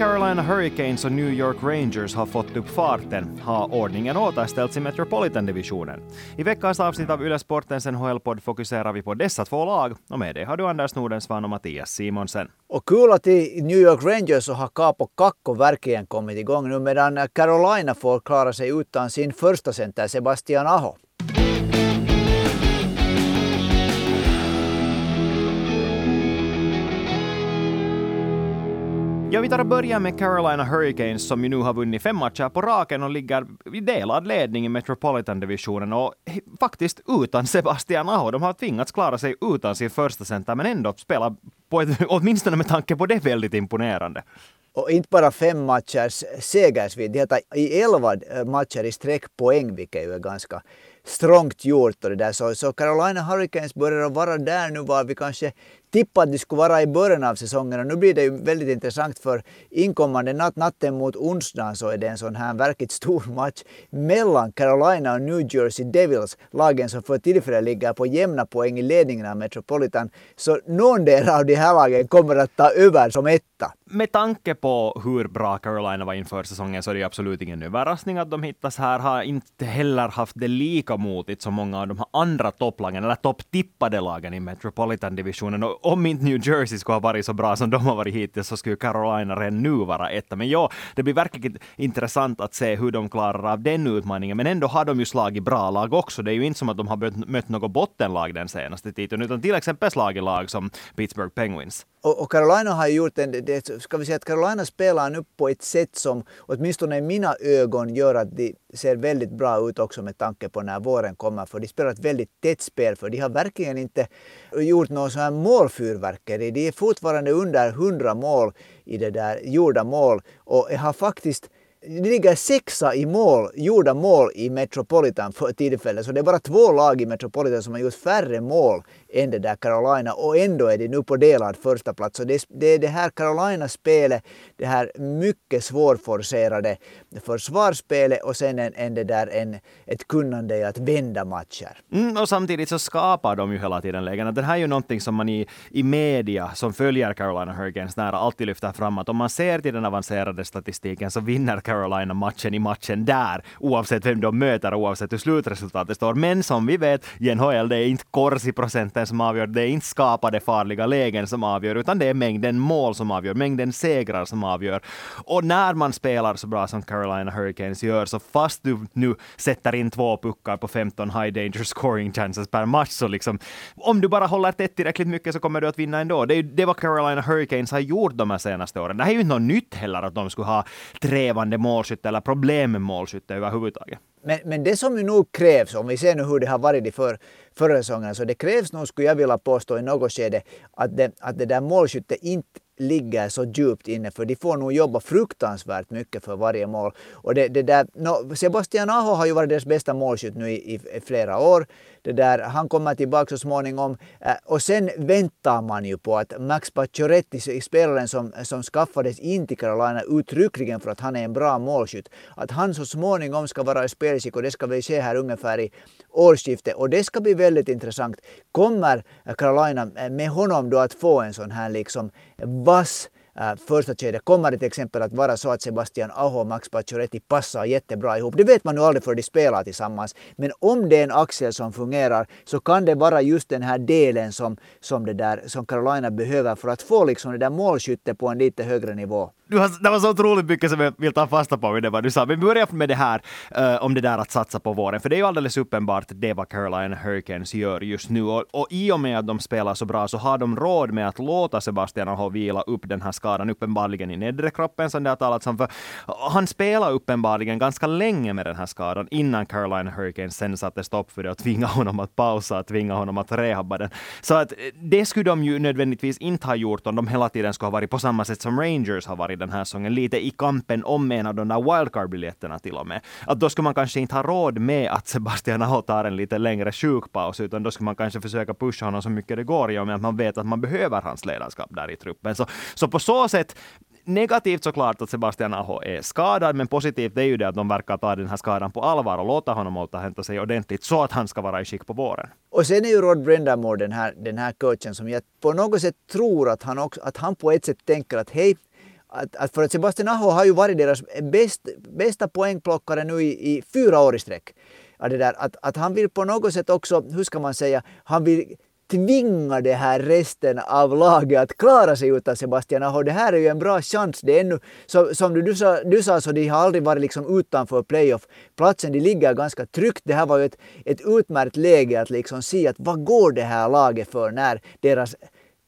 Carolina Hurricanes och New York Rangers har fått upp farten, har ordningen återställts i Metropolitan-divisionen. I veckans avsnitt av Yle Sportens NHL-podd fokuserar vi på dessa två lag och med det har du Anders Nordensvan och Mattias Simonsen. Och kul att i New York Rangers så har Capo Kakko verkligen kommit igång nu medan Carolina får klara sig utan sin första center Sebastian Aho. Ja, vi tar och börjar med Carolina Hurricanes som ju nu har vunnit fem matcher på raken och ligger i delad ledning i Metropolitan-divisionen och faktiskt utan Sebastian Aho. De har tvingats klara sig utan sin första center men ändå spela på ett, åtminstone med tanke på det, väldigt imponerande. Och inte bara fem matchers segersvidd, de har i elva eh, matcher i sträck poäng, vilket ju är ganska strångt gjort. Och det där. Så, så Carolina Hurricanes börjar vara där nu var vi kanske tippade att de skulle vara i början av säsongen. Och nu blir det ju väldigt intressant för inkommande natt, natten mot onsdagen så är det en sån här verkligt stor match mellan Carolina och New Jersey Devils. Lagen som för tillfället ligger på jämna poäng i ledningen av Metropolitan. Så någon del av de här lagen kommer att ta över som etta. Med tanke på hur bra Carolina var inför säsongen så är det absolut ingen överraskning att de hittas här. Har inte heller haft det lika motigt som många av de här andra topplagen, eller topptippade lagen i Metropolitan-divisionen. Och om inte New Jersey skulle ha varit så bra som de har varit hittills så skulle Carolina redan nu vara etta. Men ja, det blir verkligen intressant att se hur de klarar av den utmaningen. Men ändå har de ju slagit bra lag också. Det är ju inte som att de har mött något bottenlag den senaste tiden, utan till exempel slagit lag som Pittsburgh Penguins. Och, och Carolina har gjort en, det, ska vi säga att Carolina spelar nu på ett sätt som åtminstone i mina ögon gör att de ser väldigt bra ut också med tanke på när våren kommer. För de spelar ett väldigt tätt spel för de har verkligen inte gjort någon sån här målfyrverkeri. De är fortfarande under 100 mål i det där gjorda mål och har faktiskt de ligger sexa i mål, gjorda mål i Metropolitan för tillfället. Så det är bara två lag i Metropolitan som har gjort färre mål än det där Carolina och ändå är de nu på delad första plats. Så det, det är det här Carolina-spelet, det här mycket svårforcerade försvarsspelet och sen en, en det där, en, ett kunnande i att vända matcher. Mm, och samtidigt så skapar de ju hela tiden lägen. Det här är ju någonting som man i, i media som följer Carolina Hurricanes nära alltid lyfter fram att om man ser till den avancerade statistiken så vinner Carolina matchen i matchen där oavsett vem de möter och oavsett hur slutresultatet står. Men som vi vet i NHL, det är inte kors i procenten målvakten som avgör, det är inte skapade farliga lägen som avgör, utan det är mängden mål som avgör, mängden segrar som avgör. Och när man spelar så bra som Carolina Hurricanes gör, så fast du nu sätter in två puckar på 15 high danger scoring chances per match, så liksom, om du bara håller tätt tillräckligt mycket så kommer du att vinna ändå. Det är det vad Carolina Hurricanes har gjort de här senaste åren. Det här är ju inte något nytt heller att de skulle ha trevande målskytte eller problem med målskytte överhuvudtaget. Men, men det som nu krävs, om vi ser nu hur det har varit i för, förra säsongen, så det krävs nog, skulle jag vilja påstå i något skede, att det, att det där målskyttet inte ligger så djupt inne för de får nog jobba fruktansvärt mycket för varje mål. Och det, det där, no, Sebastian Aho har ju varit deras bästa målskytt nu i, i, i flera år. Det där, han kommer tillbaka så småningom. eh, och sen väntar man ju på att Max Pacioretty, spelaren som, som skaffades in till Carolina uttryckligen för att han är en bra målskytt, att han så småningom ska vara i spelskick och det ska vi se här ungefär i årsskiftet. Och det ska bli väldigt intressant. Kommer Carolina med honom då att få en sån här liksom vass äh, första skedet kommer det till exempel att vara så att Sebastian Aho och Max Pacioretty passar jättebra ihop. Det vet man ju aldrig för de spelar tillsammans. Men om det är en axel som fungerar så kan det vara just den här delen som, som, det där, som Carolina behöver för att få liksom det där målskyttet på en lite högre nivå du har, det var så otroligt mycket som jag vill ta fasta på med det vad du sa. Vi börjar med det här uh, om det där att satsa på våren, för det är ju alldeles uppenbart det vad Carolina Hurricanes gör just nu. Och, och i och med att de spelar så bra så har de råd med att låta Sebastian Aho vila upp den här skadan, uppenbarligen i nedre kroppen som det har talats om. För han spelade uppenbarligen ganska länge med den här skadan innan Carolina Hurricanes sen satte stopp för det och tvingade honom att pausa, tvinga honom att rehabba den. Så att eh, det skulle de ju nödvändigtvis inte ha gjort om de hela tiden skulle ha varit på samma sätt som Rangers har varit den här säsongen, lite i kampen om en av de där wildcard-biljetterna till och med. Att då skulle man kanske inte ha råd med att Sebastian Aho tar en lite längre sjukpaus, utan då skulle man kanske försöka pusha honom så mycket det går i och med att man vet att man behöver hans ledarskap där i truppen. Så, så på så sätt negativt såklart att Sebastian Aho är skadad, men positivt är ju det att de verkar ta den här skadan på allvar och låta honom återhämta sig ordentligt så att han ska vara i skick på våren. Och sen är ju Rod Brendamore den här, den här coachen som jag på något sätt tror att han, också, att han på ett sätt tänker att hej, att, att för att Sebastian Aho har ju varit deras bäst, bästa poängplockare nu i, i fyra år i sträck. Att, där, att, att han vill på något sätt också, hur ska man säga, han vill tvinga det här resten av laget att klara sig utan Sebastian Aho. Det här är ju en bra chans. Det är ännu, så, som du, du, sa, du sa så de har aldrig varit liksom utanför playoff-platsen. De ligger ganska tryggt. Det här var ju ett, ett utmärkt läge att liksom se att vad går det här laget för när deras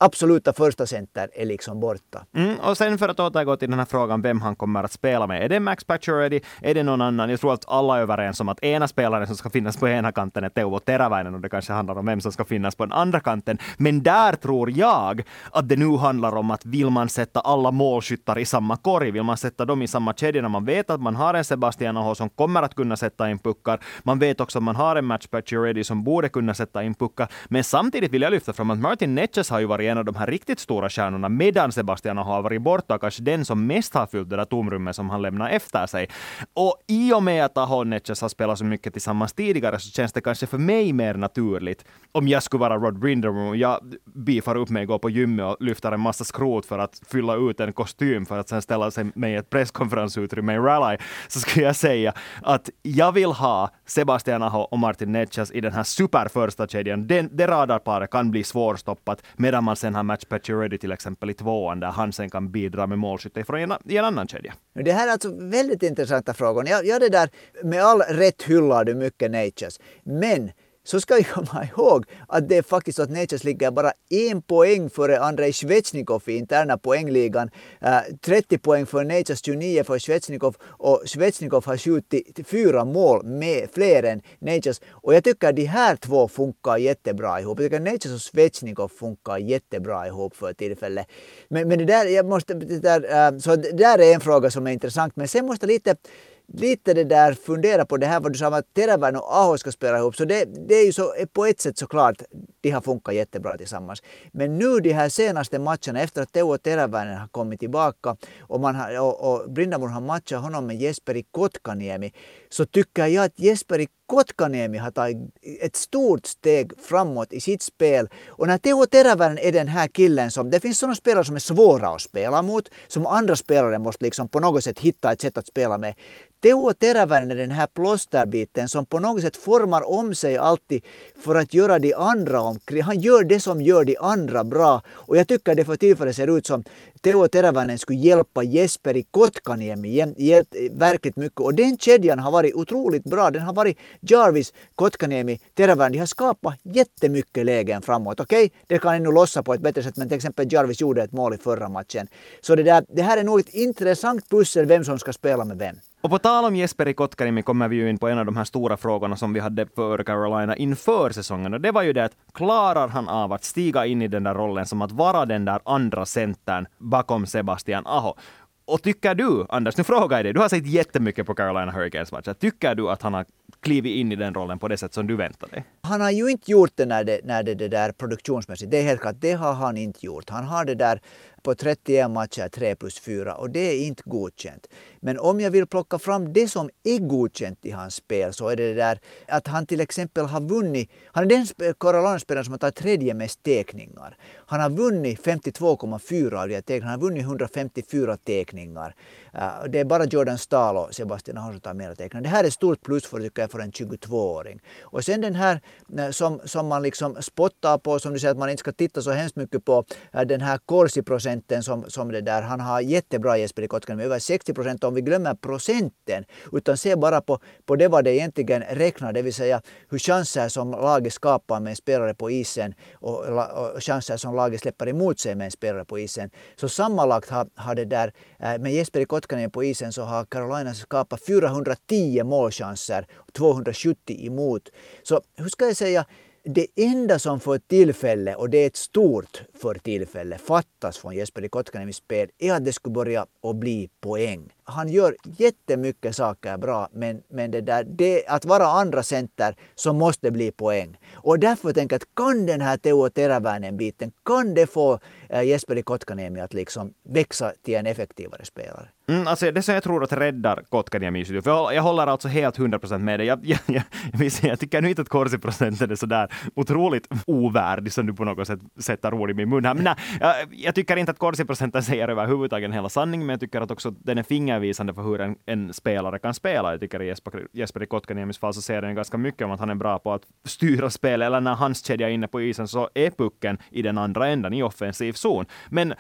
absoluta första center är liksom borta. Mm, och sen för att återgå till den här frågan vem han kommer att spela med. Är det Max Pacioretty? Är det någon annan? Jag tror att alla är överens om att ena spelaren som ska finnas på ena kanten är Teuvo Teräväinen och det kanske handlar om vem som ska finnas på den andra kanten. Men där tror jag att det nu handlar om att vill man sätta alla målskyttar i samma korg? Vill man sätta dem i samma kedja när man vet att man har en Sebastian Aho som kommer att kunna sätta in puckar. Man vet också att man har en Max Pacioretty som borde kunna sätta in puckar. Men samtidigt vill jag lyfta fram att Martin Netches har ju varit en av de här riktigt stora stjärnorna medan Sebastian har varit borta, kanske den som mest har fyllt det där tomrummet som han lämnar efter sig. Och i och med att Aho Netches har spelat så mycket tillsammans tidigare så känns det kanske för mig mer naturligt om jag skulle vara Rod Brindamore och jag beefar upp mig, går på gymmet och lyfter en massa skrot för att fylla ut en kostym för att sen ställa sig med i ett presskonferensutrymme i Rally, så skulle jag säga att jag vill ha Sebastian Aho och Martin Netches i den här superförsta kedjan. Det, det radarparet kan bli svårstoppat medan man sen har Match Pacioretty till exempel i tvåan där han sen kan bidra med målskytte från en, i en annan kedja. Det här är alltså väldigt intressanta frågor. Jag, jag det där, med all rätt hyllar du mycket Natures. Men så ska vi komma ihåg att det är faktiskt så att Natures ligger bara en poäng före Andrei Svetjnikov i interna poängligan. Eh, 30 poäng för Natures, 29 för Svetjnikov och Svetjnikov har skjutit fyra mål med fler än Natures. Och jag tycker att de här två funkar jättebra ihop. Jag tycker att Natures och Svetjnikov funkar jättebra ihop för tillfället. Men, men det där, jag måste, det där, eh, så det där är en fråga som är intressant. Men sen måste lite lite det där fundera på det här vad du sa om att Teräväinen och Aho ska spela ihop. Så det, det är ju så, på ett sätt såklart, de har funkat jättebra tillsammans. Men nu de här senaste matcherna efter att Teuvo Teräväinen har kommit tillbaka och, man har, och, och Brindamon har matchat honom med Jesperi Kotkaniemi så tycker jag att Jesperi Kotkaniemi har tagit ett stort steg framåt i sitt spel. Och när Teuvo Teräväinen är den här killen som, det finns sådana spelare som är svåra att spela mot, som andra spelare måste liksom på något sätt hitta ett sätt att spela med. Teuvo Teräväinen är den här plåsterbiten som på något sätt formar om sig alltid för att göra de andra omkring. Han gör det som gör de andra bra. Och jag tycker det för tillfället ser ut som Teo Teräväinen skulle hjälpa Jesper i Kotkaniemi verkligt mycket. Och den kedjan har varit otroligt bra. Den har varit Jarvis, Kotkaniemi, Teräväinen. De har skapat jättemycket lägen framåt. Okej, okay? det kan ännu lossa på ett bättre sätt men till exempel Jarvis gjorde ett mål i förra matchen. Så det, där, det här är nog ett intressant pussel vem som ska spela med vem. Och på tal om Jesper i Kotkaniemi kommer vi ju in på en av de här stora frågorna som vi hade för Carolina inför säsongen. Och det var ju det att klarar han av att stiga in i den där rollen som att vara den där andra centern bakom Sebastian Aho? Och tycker du, Anders, nu frågar jag dig, du har sett jättemycket på Carolina Hurricanes matcher. Tycker du att han har klivit in i den rollen på det sätt som du väntade dig? Han har ju inte gjort det när det, när det, det där produktionsmässigt. Det är helt klart, det har han inte gjort. Han har det där på 31 matcher 3 plus 4 och det är inte godkänt. Men om jag vill plocka fram det som är godkänt i hans spel så är det, det där att han till exempel har vunnit, han är den Carolina-spelaren som har tagit tredje mest teckningar. Han har vunnit 52,4 av de här teckningarna, han har vunnit 154 teckningar. Eh, det är bara Jordan Stahl och Sebastian Aho som tar mera teckningar. Det här är ett stort plus för, tycker jag, för en 22-åring. Och sen den här eh, som, som man liksom spottar på, som du säger att man inte ska titta så hemskt mycket på, eh, den här procenten som, som det där, han har jättebra Jesper i Kotkaniemi, över 60 procent om vi glömmer procenten, utan ser bara på, på det vad det egentligen räknar, det vill säga hur chanser som laget skapar med en spelare på isen och, och chanser som laget släpper emot sig med en spelare på isen. Så sammanlagt har, har det där, eh, med Jesper i Kotkaniemi på isen så har Carolina skapat 410 målchanser och 270 emot. Så hur ska jag säga, det enda som för tillfället, och det är ett stort för tillfälle, fattas från Jesper Kotkaniemis spel är att det skulle börja att bli poäng han gör jättemycket saker bra, men, men det där, det, att vara andra center så måste bli poäng. Och därför tänker jag att kan den här Teo Teräväinen-biten, kan det få eh, äh, Jesperi Kotkaniemi att liksom växa till en effektivare spelare? Mm, alltså det som jag tror att räddar Kotkaniemi för jag, jag håller alltså helt 100% med dig. Jag, jag, jag, jag, jag tycker nu inte att Korsi-procenten är så där otroligt ovärdig som du på något sätt sätter ord i min mun här. Men nej, jag, jag tycker inte att Korsi-procenten säger överhuvudtaget hela sanningen, men jag tycker att också den är fingervisande för hur en, en spelare kan spela. Jag tycker i Jesper, Jesper Kotkaniemis fall så säger den ganska mycket om att han är bra på att styra spelet, eller när hans kedja är inne på isen så är pucken i den andra änden i offensiv zon. Men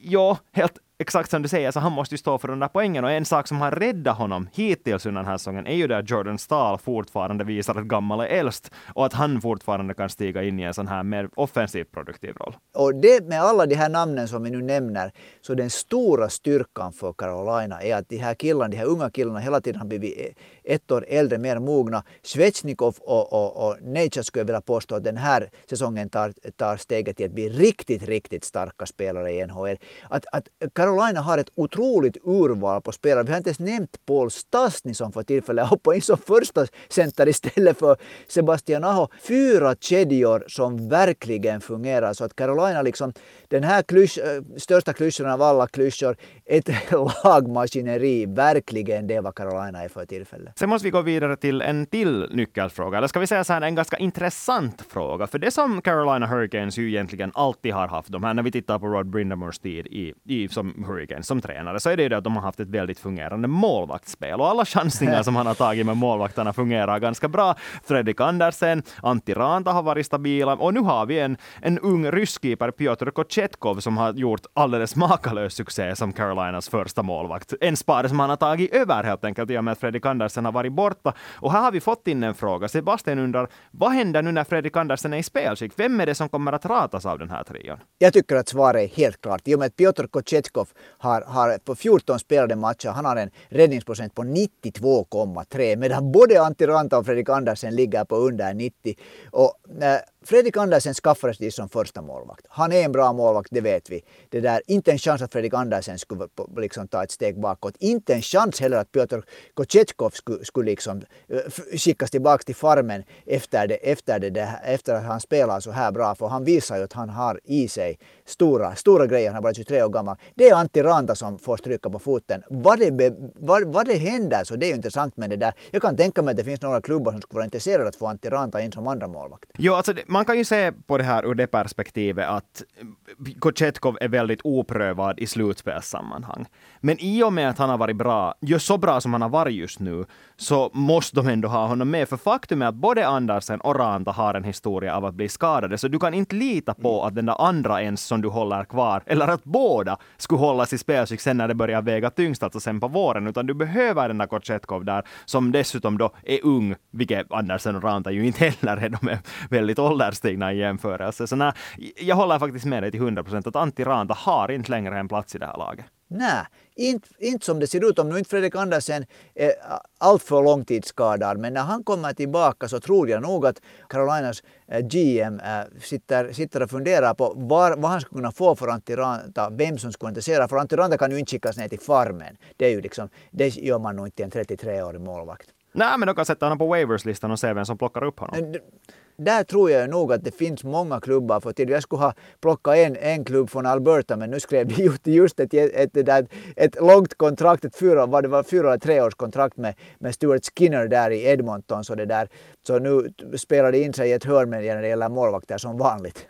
ja, helt exakt som du säger, så han måste ju stå för de där poängen. Och en sak som har räddat honom hittills under den här säsongen är ju där Jordan Stahl fortfarande visar att gammal är äldst och att han fortfarande kan stiga in i en sån här mer offensiv produktiv roll. Och det med alla de här namnen som vi nu nämner, så den stora styrkan för Carolina är att de här killarna, de här unga killarna hela tiden har blivit eh, ett år äldre, mer mogna. Svetjnikov och, och, och Neitsa skulle jag vilja påstå att den här säsongen tar, tar steget till att bli riktigt, riktigt starka spelare i NHL. Att, att Carolina har ett otroligt urval på spelare. Vi har inte ens nämnt Paul Stastny som för tillfället hoppar in som första center istället för Sebastian Aho. Fyra kedjor som verkligen fungerar så att Carolina liksom, den här klysch, eh, största klyschan av alla klyschor, ett lagmaskineri, verkligen det vad Carolina är för tillfället. Sen måste vi gå vidare till en till nyckelfråga, eller ska vi säga så här, en ganska intressant fråga. För det som Carolina Hurricanes ju egentligen alltid har haft, de här när vi tittar på Rod Brindamores tid i, i, som Hurricanes, som tränare, så är det ju det att de har haft ett väldigt fungerande målvaktsspel. Och alla chansningar som han har tagit med målvakterna fungerar ganska bra. Fredrik Andersen, Antti Ranta har varit stabila och nu har vi en, en ung rysskeeper, Piotr Kochetkov, som har gjort alldeles makalös succé som Carolinas första målvakt. En spade som han har tagit över helt enkelt i och med att Fredrik Andersen har varit borta. Och här har vi fått in en fråga. Sebastian undrar, vad händer nu när Fredrik Andersen är i spelskick? Vem är det som kommer att ratas av den här trion? Jag tycker att svaret är helt klart. I och med att Piotr Kochetkov har, har på 14 spelade matcher, han har en räddningsprocent på 92,3 medan både Antti Ranta och Fredrik Andersen ligger på under 90. Och, eh, Fredrik Andersen skaffades dit som första målvakt. Han är en bra målvakt, det vet vi. Det där, inte en chans att Fredrik Andersen skulle liksom ta ett steg bakåt. Inte en chans heller att Piotr Kochetkov skulle, skulle liksom eh, skickas tillbaka till farmen efter, det, efter, det, efter att han spelar så här bra. För han visar ju att han har i sig stora, stora grejer. Han har bara 23 år gammal. Det är Antti Ranta som får stryka på foten. Vad det, vad, vad det händer så det är ju intressant med det där. Jag kan tänka mig att det finns några klubbar som skulle vara intresserade att få Antti Ranta in som andra målvakt. Jo, alltså det, man kan ju se på det här ur det perspektivet att Kochetkov är väldigt oprövad i slutspelssammanhang. Men i och med att han har varit bra, just så bra som han har varit just nu, så måste de ändå ha honom med. För faktum är att både Andersen och Ranta har en historia av att bli skadade, så du kan inte lita på att den där andra ens som du håller kvar, eller att båda skulle hållas i spelskick sen när det börjar väga tyngst, alltså sen på våren, utan du behöver den där Kochetkov där, som dessutom då är ung, vilket Andersen och Ranta ju inte heller är. De är väldigt ålderstigna i jämförelse. Så nej, jag håller faktiskt med dig till 100 procent att Antti Ranta har inte längre en plats i det här laget. Nej, inte, inte som det ser ut om nu inte Fredrik Andersen är alltför långtidsskadad. Men när han kommer tillbaka så tror jag nog att Carolinas eh, GM eh, sitter, sitter och funderar på var, vad han skulle kunna få för Antti Ranta, vem som skulle intressera. För Antti Ranta kan ju inte skickas ner till farmen. Det, är ju liksom, det gör man nog inte till en 33-årig målvakt. Nej, men de kan sätta honom på waivers-listan och se vem som plockar upp honom. Där tror jag nog att det finns många klubbar för till. Jag skulle ha plockat en, en klubb från Alberta men nu skrev de just, just ett, ett, ett, ett långt kontrakt, ett fyra, vad det var, fyra eller treårskontrakt med, med Stuart Skinner där i Edmonton. Så, det där, så nu spelar det in sig i ett hörn när det gäller målvakter som vanligt.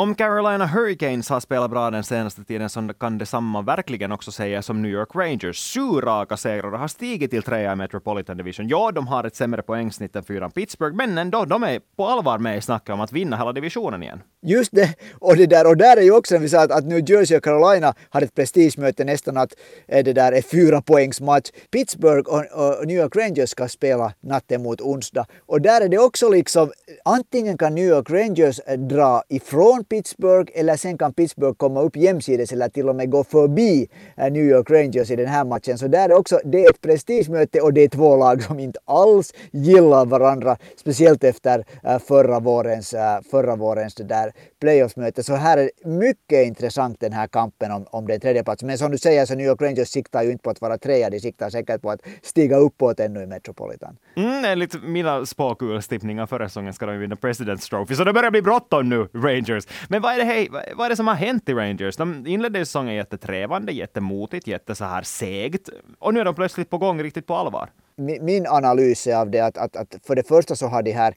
Om Carolina Hurricanes har spelat bra den senaste tiden så kan detsamma verkligen också sägas om New York Rangers. Sju raka segrar har stigit till trea i Metropolitan Division. Ja, de har ett sämre poängsnitt än fyran Pittsburgh, men ändå, de är på allvar med i snacket om att vinna hela divisionen igen. Just det, och det där, och där är ju också vi sa att, att New Jersey och Carolina har ett prestigemöte nästan att eh, det där är fyra poängs match. Pittsburgh och, och New York Rangers ska spela natten mot onsdag och där är det också liksom antingen kan New York Rangers eh, dra ifrån Pittsburgh eller sen kan Pittsburgh komma upp jämsides eller till och med gå förbi eh, New York Rangers i den här matchen. Så där är också, det är ett prestigemöte och det är två lag som inte alls gillar varandra. Speciellt efter eh, förra vårens, eh, förra vårens det där playoffsmöte. Så här är mycket intressant den här kampen om, om den tredje platsen. Men som du säger så New York Rangers siktar ju inte på att vara trea, de siktar säkert på att stiga uppåt ännu i Metropolitan. Mm, enligt mina spåkulstippningar förra säsongen ska de vinna President's Trophy, så det börjar bli bråttom nu, Rangers. Men vad är det, hej, vad är det som har hänt i Rangers? De inledde ju säsongen jättetrevande, jättemotigt, jätte så här segt. Och nu är de plötsligt på gång riktigt på allvar. Min, min analys är av det att, att, att för det första så har de här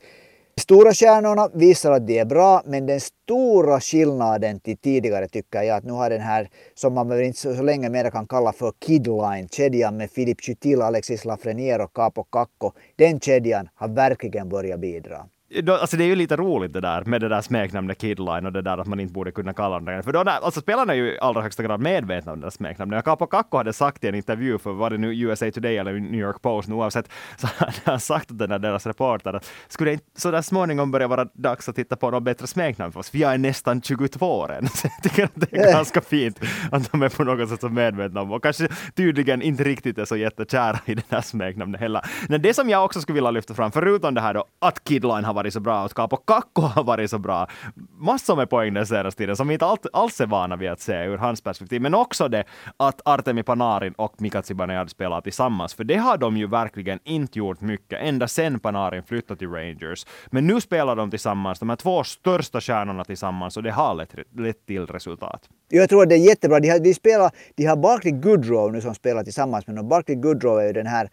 Stora stjärnorna visar att de är bra, men den stora skillnaden till tidigare tycker jag att nu har den här, som man väl inte så, så länge mer kan kalla för Kidline, kedjan med Filip Chytil, Alexis Lafreniere och Capo Kakko, den kedjan har verkligen börjat bidra alltså det är ju lite roligt det där med det där smeknamnet Kidline och det där att man inte borde kunna kalla dem det. För då där, alltså spelarna är ju i allra högsta grad medvetna om det där smeknamnet. Capo Kakko hade sagt i en intervju för var det nu USA Today eller New York Post, nu oavsett, så hade han sagt till den där deras reporter att skulle det inte så där småningom börja vara dags att titta på något bättre smeknamn för oss, för jag är nästan 22 år än. Så jag tycker att det är ganska fint att de är på något sätt så medvetna om och kanske tydligen inte riktigt är så jättekära i det där smeknamnet heller. Men det som jag också skulle vilja lyfta fram, förutom det här då att Kidline har varit varit så bra och Capo Kakko har varit så bra. Massor med poäng den senaste tiden som vi inte alls är vana vid att se ur hans perspektiv. Men också det att Artemi Panarin och Mika Zibanejad spelar tillsammans. För det har de ju verkligen inte gjort mycket ända sen Panarin flyttade till Rangers. Men nu spelar de tillsammans, de här två största stjärnorna tillsammans och det har lett, lett till resultat. Jag tror att det är jättebra. De har, de spelar, de har Barkley Goodrow nu som spelar tillsammans med dem. Barkley Goodrow är ju den här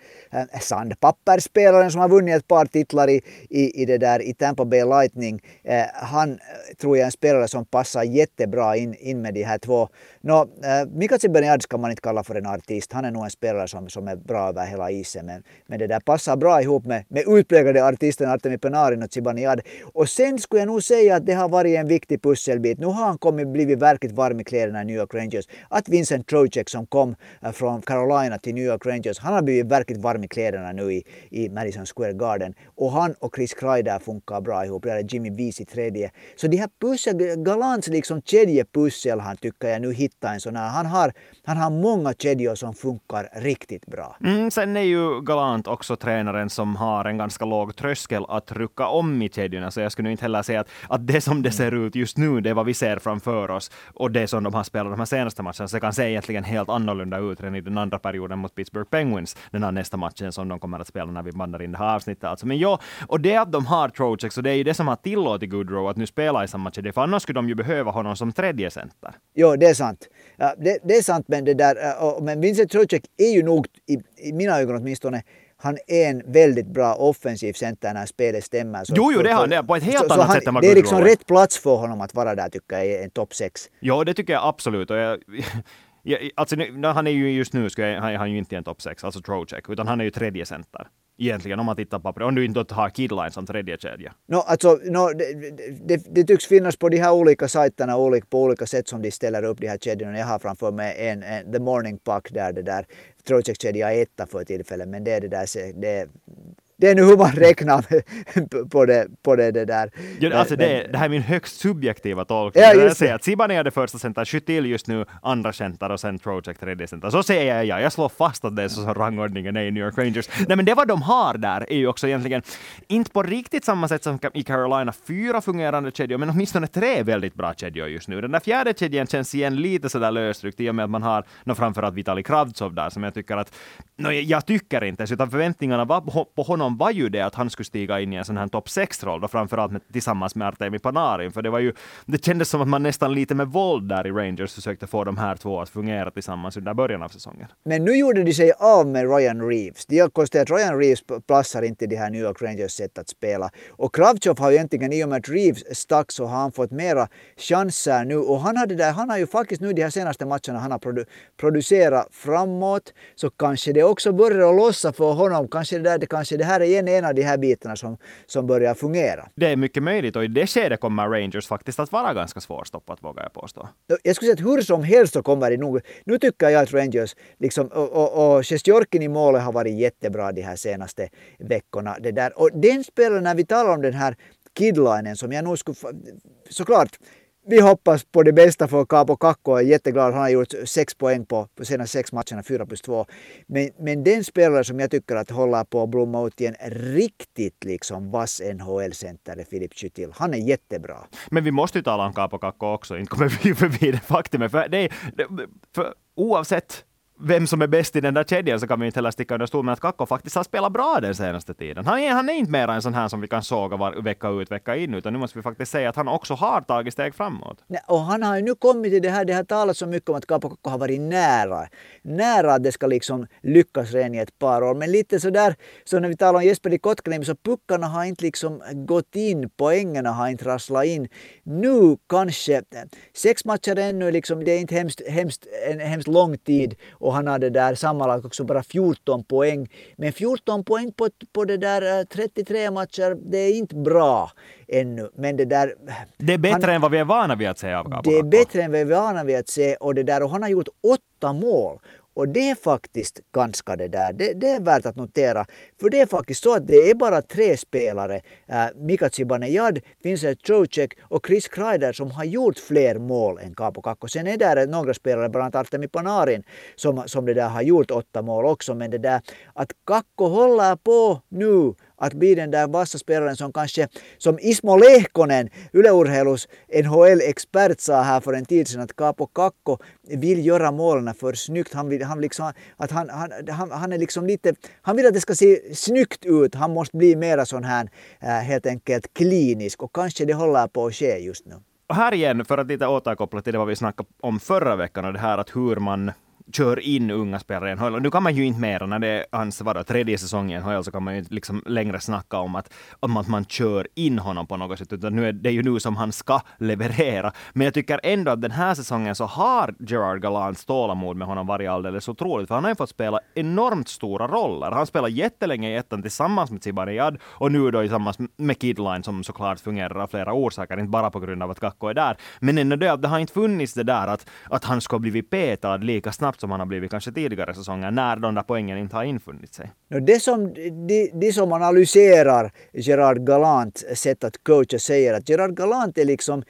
sandpapperspelaren sandpappersspelaren som har vunnit ett par titlar i, i, i, det där, i Tampa Bay Lightning. Eh, han eh, tror jag är en spelare som passar jättebra in, in med de här två. Nå, eh, Mika Zibanejad ska man inte kalla för en artist. Han är nog en spelare som, som är bra över hela isen. Men, men det där passar bra ihop med, med utpräglade artisten Artemi Panarin och Zibanejad. Och sen skulle jag nog säga att det har varit en viktig pusselbit. Nu har han kommit, blivit verkligt varm i kläderna i New York Rangers. Att Vincent Trocek som kom eh, från Carolina till New York Rangers, han har blivit verkligt varm i kläderna nu i, i Madison Square Garden. Och han och Chris Kreider funkar bra ihop. Där är Jimmy Vees i tredje. Så de här pussel, Galants liksom kedjepussel han tycker jag nu hittar en sån här. Han har, han har många kedjor som funkar riktigt bra. Mm, sen är ju Galant också tränaren som har en ganska låg tröskel att rycka om i kedjorna, så jag skulle inte heller säga att, att det som det ser ut just nu, det är vad vi ser framför oss och det som de har spelat de här senaste matcherna, så det kan se egentligen helt annorlunda ut än i den andra perioden mot Pittsburgh Penguins, den här nästa matchen som de kommer att spela när vi bandar in det här avsnittet. Alltså. Men ja, och det att de har Trocheck, så det är ju det som har tillåtit Goodrow att nu spela i samma kedja, för annars skulle de ju behöva honom som tredje center. Jo, det är sant. Ja, det, det, är sant, men det där, men Vincent Trocheck är ju nog, i, i mina ögon åtminstone, han är en väldigt bra offensiv center när spelet stämmer. Så, jo, jo, det har han. på ett helt så, annat så sätt än vad Det är liksom rätt plats för honom att vara där tycker jag, i en topp sex. Jo, det tycker jag absolut. Och jag, Ja, alltså, han är ju just nu, ska jag, han är ju inte i en topp 6, alltså Trocheck, utan han är ju tredje center. Egentligen om man tittar på det, om du inte har Kidline som tredje kedja. No, alltså, no, det, det, det, tycks finnas på de här olika sajterna olika, på olika sätt som de ställer upp de här kedjorna. Jag har framför mig en, en The Morning Pack där det där Trocheck-kedja är etta för tillfället, men det är det där, det, det är nu hur man räknar på det, på det, det där. Ja, alltså det, det här är min högst subjektiva tolkning. Ja, jag säger att Sibani är det första center, Skyttil just nu andra center och sen Project tredje center. Så säger jag ja, jag slår fast att det är så som rangordningen är i New York Rangers. Nej men det vad de har där är ju också egentligen inte på riktigt samma sätt som i Carolina fyra fungerande kedjor, men åtminstone tre väldigt bra kedjor just nu. Den där fjärde kedjan känns igen lite sådär lösryckt i och med att man har no, framförallt Vitali Kravtsov där som jag tycker att, no, jag tycker inte utan förväntningarna var på honom om var ju det att han skulle stiga in i en sån här topp 6-roll, framförallt med, tillsammans med Artemi Panarin, för det var ju, det kändes som att man nästan lite med våld där i Rangers försökte få de här två att fungera tillsammans under början av säsongen. Men nu gjorde de sig av med Ryan Reeves. De har konstaterat att Ryan Reeves platsar inte i de här New York Rangers sätt att spela. Och Kravchov har ju egentligen, i och med att Reeves stack så har han fått mera chanser nu. Och han, hade där, han har ju faktiskt nu de här senaste matcherna han har produ producerat framåt, så kanske det också börjar att lossa för honom. Kanske det, där, det, kanske det här här är igen en av de här bitarna som, som börjar fungera. Det är mycket möjligt och i det skedet kommer Rangers faktiskt att vara ganska svårstoppat vågar jag påstå. Jag skulle säga att hur som helst så kommer det nog... Nu tycker jag att Rangers, liksom, och, och, och Sjestjorkin i målet har varit jättebra de här senaste veckorna. Det där. Och den spelaren, när vi talar om den här Kidlinen som jag nog skulle... Såklart, vi hoppas på det bästa för Cabo Kakko. Jag är jätteglad. Han har gjort sex poäng på, på senaste sex matcherna, fyra plus två. Men, men den spelare som jag tycker att håller på att blomma ut i en riktigt liksom vass NHL-center är Filip Chytil. Han är jättebra. Men vi måste ju tala om Cabo Kakko också. Inte kommer vi förbi det faktumet. För, det, för oavsett vem som är bäst i den där kedjan så kan vi inte heller sticka under stol med att Kakko faktiskt har spelat bra den senaste tiden. Han är, han är inte mer en sån här som vi kan såga var, vecka ut, vecka in, utan nu måste vi faktiskt säga att han också har tagit steg framåt. Och han har ju nu kommit till det här, det har talats så mycket om att Kakko har varit nära. Nära att det ska liksom lyckas redan i ett par år. Men lite sådär, så när vi talar om Jesper i Kotkaniemi så puckarna har inte liksom gått in, poängerna har inte rasslat in. Nu kanske, sex matcher ännu, liksom, det är inte hemskt, hemskt, en hemskt lång tid. Och och han hade där sammanlagt också bara 14 poäng. Men 14 poäng på, på det där 33 eh, matcher, det är inte bra ännu. Men det där... Det är bättre han, än vad vi är vana vid att se av Det är bättre än vad vi är vana vid att se och det där och han har gjort åtta mål. Och det är faktiskt ganska det där, det, det, är värt att notera. För det är faktiskt så att det är bara tre spelare, eh, äh, Mika Zibanejad, Vincent Trocek och Chris Kreider som har gjort fler mål än Capo Kakko. Sen är det några spelare, bland annat Artemi Panarin, som, som det där har gjort åtta mål också. Men det där att Kakko håller på nu att bli den där vassa spelaren som kanske, som Ismo Lehkonen, Yleurheilus NHL-expert sa här för en tid sedan att Capo Kakko vill göra målen för snyggt. Han vill, han liksom, att han, han, han, han är liksom lite, han vill att det ska se snyggt ut. Han måste bli mera sån här äh, helt enkelt klinisk och kanske det håller på att ske just nu. Och här igen, för att lite återkoppla till det vad vi snackade om förra veckan, och det här att hur man kör in unga spelare i NHL. nu kan man ju inte mera, när det är hans vadå, tredje säsong i NHL, så kan man ju inte liksom längre snacka om att, om att man kör in honom på något sätt, utan nu är det ju nu som han ska leverera. Men jag tycker ändå att den här säsongen så har Gerard Gallants tålamod med honom varit alldeles otroligt, för han har ju fått spela enormt stora roller. Han spelar jättelänge i ettan tillsammans med Zibanejad och nu då tillsammans med Kidline som såklart fungerar av flera orsaker, inte bara på grund av att Kakko är där. Men ändå det, det har inte funnits det där att, att han ska blivit petad lika snabbt som han har blivit kanske tidigare säsonger när de där poängen inte har infunnit sig. Det som, de, de som analyserar Gerard Galants sätt att coacha säger att Gerard Galant är liksom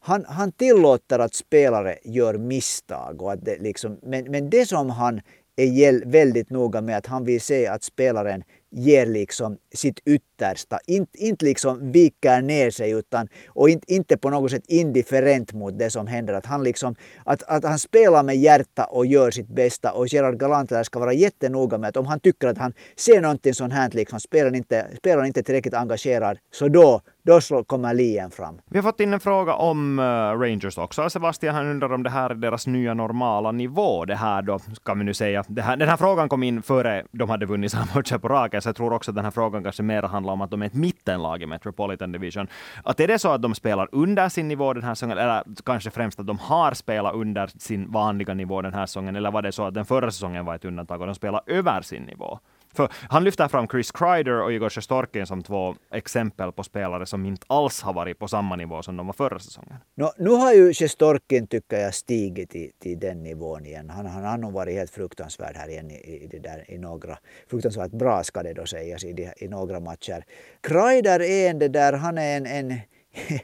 han, han tillåter att spelare gör misstag. Och att det liksom, men, men det som han är väldigt noga med att han vill se att spelaren ger liksom sitt yttersta. Inte, inte liksom viker ner sig utan, och inte, inte på något sätt indifferent mot det som händer. Att han, liksom, att, att han spelar med hjärta och gör sitt bästa. Och Gerard Gallant ska vara jättenoga med att om han tycker att han ser någonting sånt här, liksom, spelar, inte, spelar inte tillräckligt engagerad, så då, då kommer lien fram. Vi har fått in en fråga om eh, Rangers också. Sebastian han undrar om det här är deras nya normala nivå. Det här då, kan vi nu säga. Det här, den här frågan kom in före de hade vunnit samma matcher på raken, så jag tror också att den här frågan kanske mer handlar om att de är ett mittenlag i Metropolitan Division. Att är det så att de spelar under sin nivå den här säsongen, eller kanske främst att de har spelat under sin vanliga nivå den här säsongen, eller var det så att den förra säsongen var ett undantag och de spelar över sin nivå? För han lyfter fram Chris Kreider och Igor Sjostorkin som två exempel på spelare som inte alls har varit på samma nivå som de var förra säsongen. No, nu har ju Sjostorkin, tycker jag, stigit till, till den nivån igen. Han, han har nog varit helt fruktansvärd här igen i, i, det där, i några, fruktansvärt bra ska det då sägas, i, i några matcher. Kreider är en, det där, han är en, en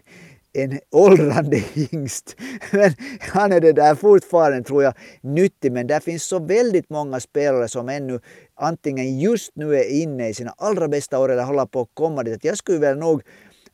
en åldrande hingst. Men han är det där fortfarande tror jag nyttig. Men det finns så väldigt många spelare som ännu antingen just nu är inne i sina allra bästa år eller håller på att komma dit. Jag skulle väl nog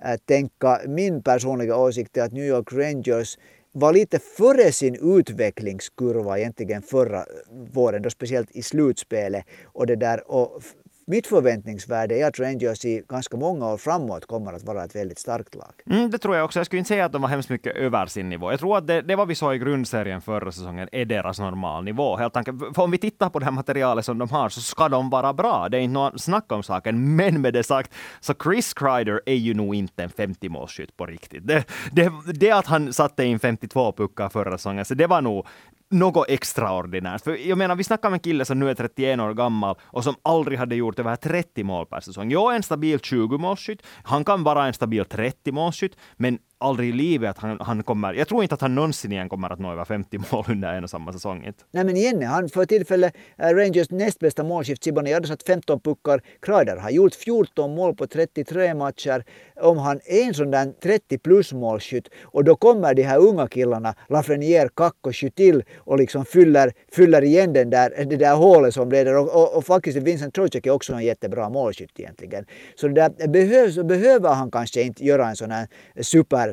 äh, tänka, min personliga åsikt är att New York Rangers var lite före sin utvecklingskurva egentligen förra äh, våren, då speciellt i slutspelet. Och det där, och mitt förväntningsvärde är att Rangers i ganska många år framåt kommer att vara ett väldigt starkt lag. Mm, det tror jag också. Jag skulle inte säga att de var hemskt mycket över sin nivå. Jag tror att det, det vad vi såg i grundserien förra säsongen är deras normalnivå. Helt enkelt, för om vi tittar på det här materialet som de har så ska de vara bra. Det är inte något snack om saken. Men med det sagt, så Chris Kreider är ju nog inte en 50-målsskytt på riktigt. Det, det, det att han satte in 52 puckar förra säsongen, så det var nog något extraordinärt. För jag menar, vi snackar om en kille som nu är 31 år gammal och som aldrig hade gjort över 30 mål per säsong. Jag är en stabil 20-målsskytt. Han kan vara en stabil 30-målsskytt, men aldrig i livet att han, han kommer, jag tror inte att han någonsin igen kommer att nå över 50 mål under en och samma säsong. Inte. Nej men igen, han för tillfället är Rangers näst bästa målskift. Siboney satt 15 puckar. Kreider har gjort 14 mål på 33 matcher. Om han är en sån där 30 plus målskytt och då kommer de här unga killarna, Lafreniere, Kakko, till och liksom fyller, fyller igen den där, det där hålet som blev där. Och, och, och faktiskt Vincent Trocek är också en jättebra målskytt egentligen. Så det där behövs, behöver han kanske inte göra en sån här super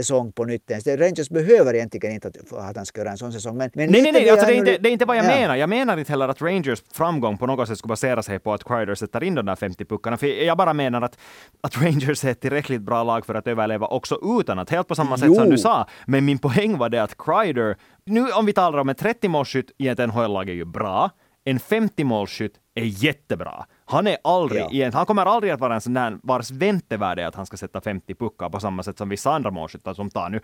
supersäsong på nytt ens. Rangers behöver egentligen inte att, att han ska göra en sån säsong. Men, men nej, nej, nej, alltså det, är inte, det är inte vad jag ja. menar. Jag menar inte heller att Rangers framgång på något sätt skulle basera sig på att Kreider sätter in de där 50 puckarna. För jag bara menar att, att Rangers är ett tillräckligt bra lag för att överleva också utan att, helt på samma sätt jo. som du sa. Men min poäng var det att Kreider, nu om vi talar om en 30 målskytt i ett NHL-lag är ju bra. En 50 målskytt är jättebra. Han är aldrig, ja. igen, han kommer aldrig att vara en sån där vars väntevärde att han ska sätta 50 puckar på samma sätt som vissa andra målskyttar som tar nu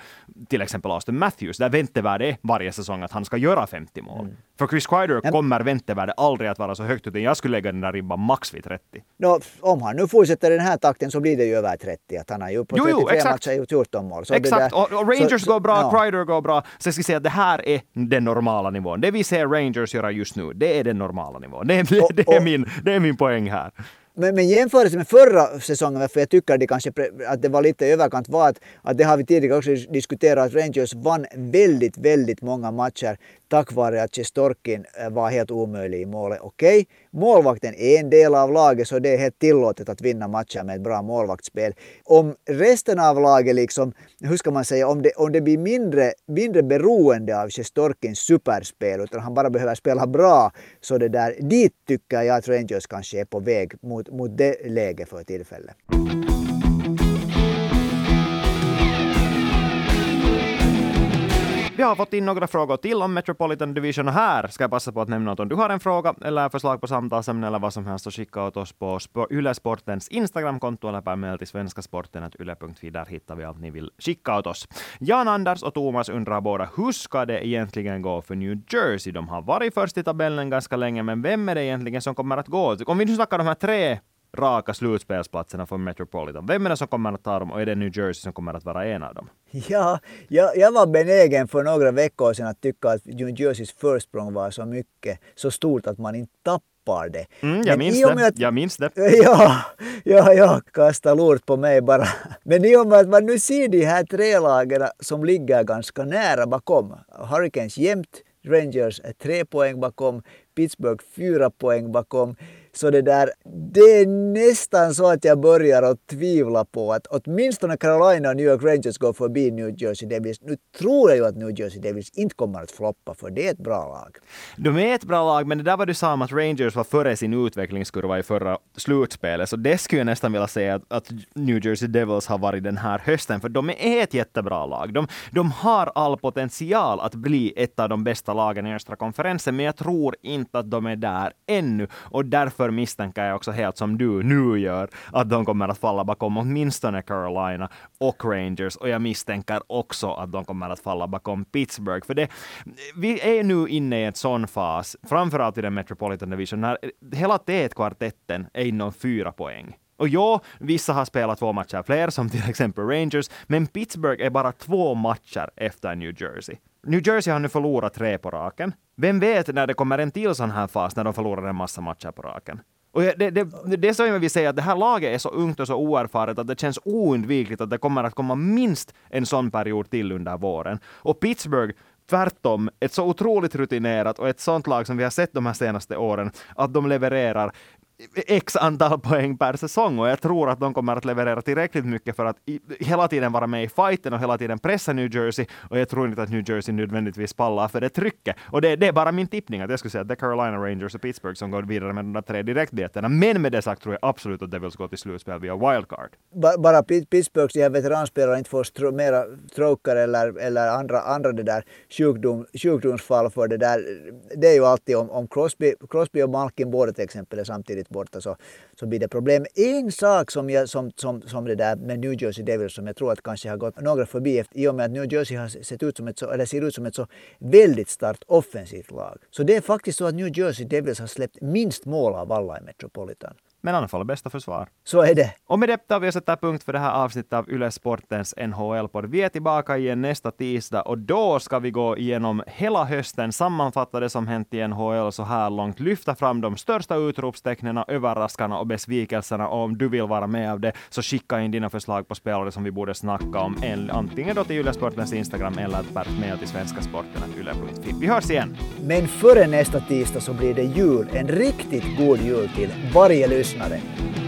till exempel Austin Matthews, där väntevärde är varje säsong att han ska göra 50 mål. Mm. För Chris Kreider ja. kommer väntevärde aldrig att vara så högt, utan jag skulle lägga den där ribban max vid 30. No, om han nu fortsätter den här takten så blir det ju över 30, att han har ju på 33 jo, jo, matcher gjort 14 mål. Så exakt, där, och, och, Rangers så, går bra, ja. Kreider går bra, så jag ska säga att det här är den normala nivån. Det vi ser Rangers göra just nu, det är den normala nivån. Det är, och, det är, min, det är min poäng här. Men, men jämförelse med förra säsongen, varför jag tycker det kanske, att det var lite överkant, var att, att det har vi tidigare också diskuterat, att Rangers vann väldigt, väldigt många matcher tack vare att Cestorkin eh, var helt omöjlig i målet. Okej, okay målvakten är en del av laget så det är helt tillåtet att vinna matcher med ett bra målvaktsspel. Om resten av laget, liksom, hur ska man säga, om det, om det blir mindre, mindre beroende av Sjestorkins superspel utan han bara behöver spela bra så det där, dit tycker jag att Rangers kanske är på väg mot, mot det läget för tillfället. Vi har fått in några frågor till om Metropolitan Division här ska jag passa på att nämna att om du har en fråga eller förslag på samtalsämne eller vad som helst så skicka åt oss på Yle Sportens Instagramkonto eller per mejl till svenskasporten.yle.fi. Där hittar vi allt ni vill skicka åt oss. Jan Anders och Thomas undrar båda hur ska det egentligen gå för New Jersey? De har varit först i tabellen ganska länge, men vem är det egentligen som kommer att gå? Om vi nu snackar de här tre raka slutspelsplatserna för Metropolitan. Vem är det som kommer att ta dem och är det New Jersey som kommer att vara en av dem? Ja, jag, jag var benägen för några veckor sedan att tycka att New Jerseys försprång var så mycket, så stort att man inte tappar det. Mm, jag, minns det. Att, jag minns det. Ja, ja, ja, kasta lort på mig bara. Men i och med att man nu ser de här tre lagen som ligger ganska nära bakom. Hurricanes jämt, Rangers är tre poäng bakom, Pittsburgh fyra poäng bakom. Så det där, det är nästan så att jag börjar att tvivla på att åtminstone Carolina och New York Rangers går förbi New Jersey Devils. Nu tror jag ju att New Jersey Devils inte kommer att floppa, för det är ett bra lag. De är ett bra lag, men det där var du sa om att Rangers var före sin utvecklingskurva i förra slutspelet, så det skulle jag nästan vilja säga att, att New Jersey Devils har varit den här hösten, för de är ett jättebra lag. De, de har all potential att bli ett av de bästa lagen i östra konferensen, men jag tror inte att de är där ännu, och därför därför misstänker jag också helt som du nu gör, att de kommer att falla bakom åtminstone Carolina och Rangers. Och jag misstänker också att de kommer att falla bakom Pittsburgh. För det, vi är nu inne i en sån fas, framförallt i den Metropolitan Division, när hela T1-kvartetten är inom fyra poäng. Och ja, vissa har spelat två matcher fler, som till exempel Rangers, men Pittsburgh är bara två matcher efter New Jersey. New Jersey har nu förlorat tre på raken. Vem vet när det kommer en till sån här fas när de förlorar en massa matcher på raken? Och det, det, det är så jag vill säga att det här laget är så ungt och så oerfaret att det känns oundvikligt att det kommer att komma minst en sån period till under våren. Och Pittsburgh tvärtom ett så otroligt rutinerat och ett sånt lag som vi har sett de här senaste åren, att de levererar x antal poäng per säsong och jag tror att de kommer att leverera tillräckligt mycket för att i, hela tiden vara med i fighten och hela tiden pressa New Jersey och jag tror inte att New Jersey nödvändigtvis pallar för det trycket. Och det, det är bara min tippning att jag skulle säga att det är Carolina Rangers och Pittsburgh som går vidare med de där tre direktbiljetterna. Men med det sagt tror jag absolut att Devils går till slutspel via wildcard. Bara Pittsburghs de här veteranspelare inte får stro, mera stroker eller, eller andra, andra det där sjukdom, sjukdomsfall för det där. Det är ju alltid om, om Crosby, Crosby och Malkin båda till exempel är samtidigt tidigt borta så, alltså, så blir det problem. En sak som, jag, som, som, som det där med New Jersey Devils som jag tror att kanske har gått några förbi efter, i och med att New Jersey har sett ut som ett så, eller ser ut som ett så väldigt starkt offensivt lag. Så det är faktiskt så att New Jersey Devils har släppt minst mål av alla i Metropolitan. Men anfall är bästa försvar. Så är det. Och med det tar vi och sätter punkt för det här avsnittet av Yle Sportens NHL-podd. Vi är tillbaka igen nästa tisdag och då ska vi gå igenom hela hösten, sammanfatta det som hänt i NHL så här långt, lyfta fram de största utropstecknen, överraskarna och besvikelserna. Och om du vill vara med av det så skicka in dina förslag på spelare som vi borde snacka om, antingen då till Yle Sportens Instagram eller per mail till svenskasporten.yle.fi. Vi hörs igen! Men före nästa tisdag så blir det jul. En riktigt god jul till varje lyssnare.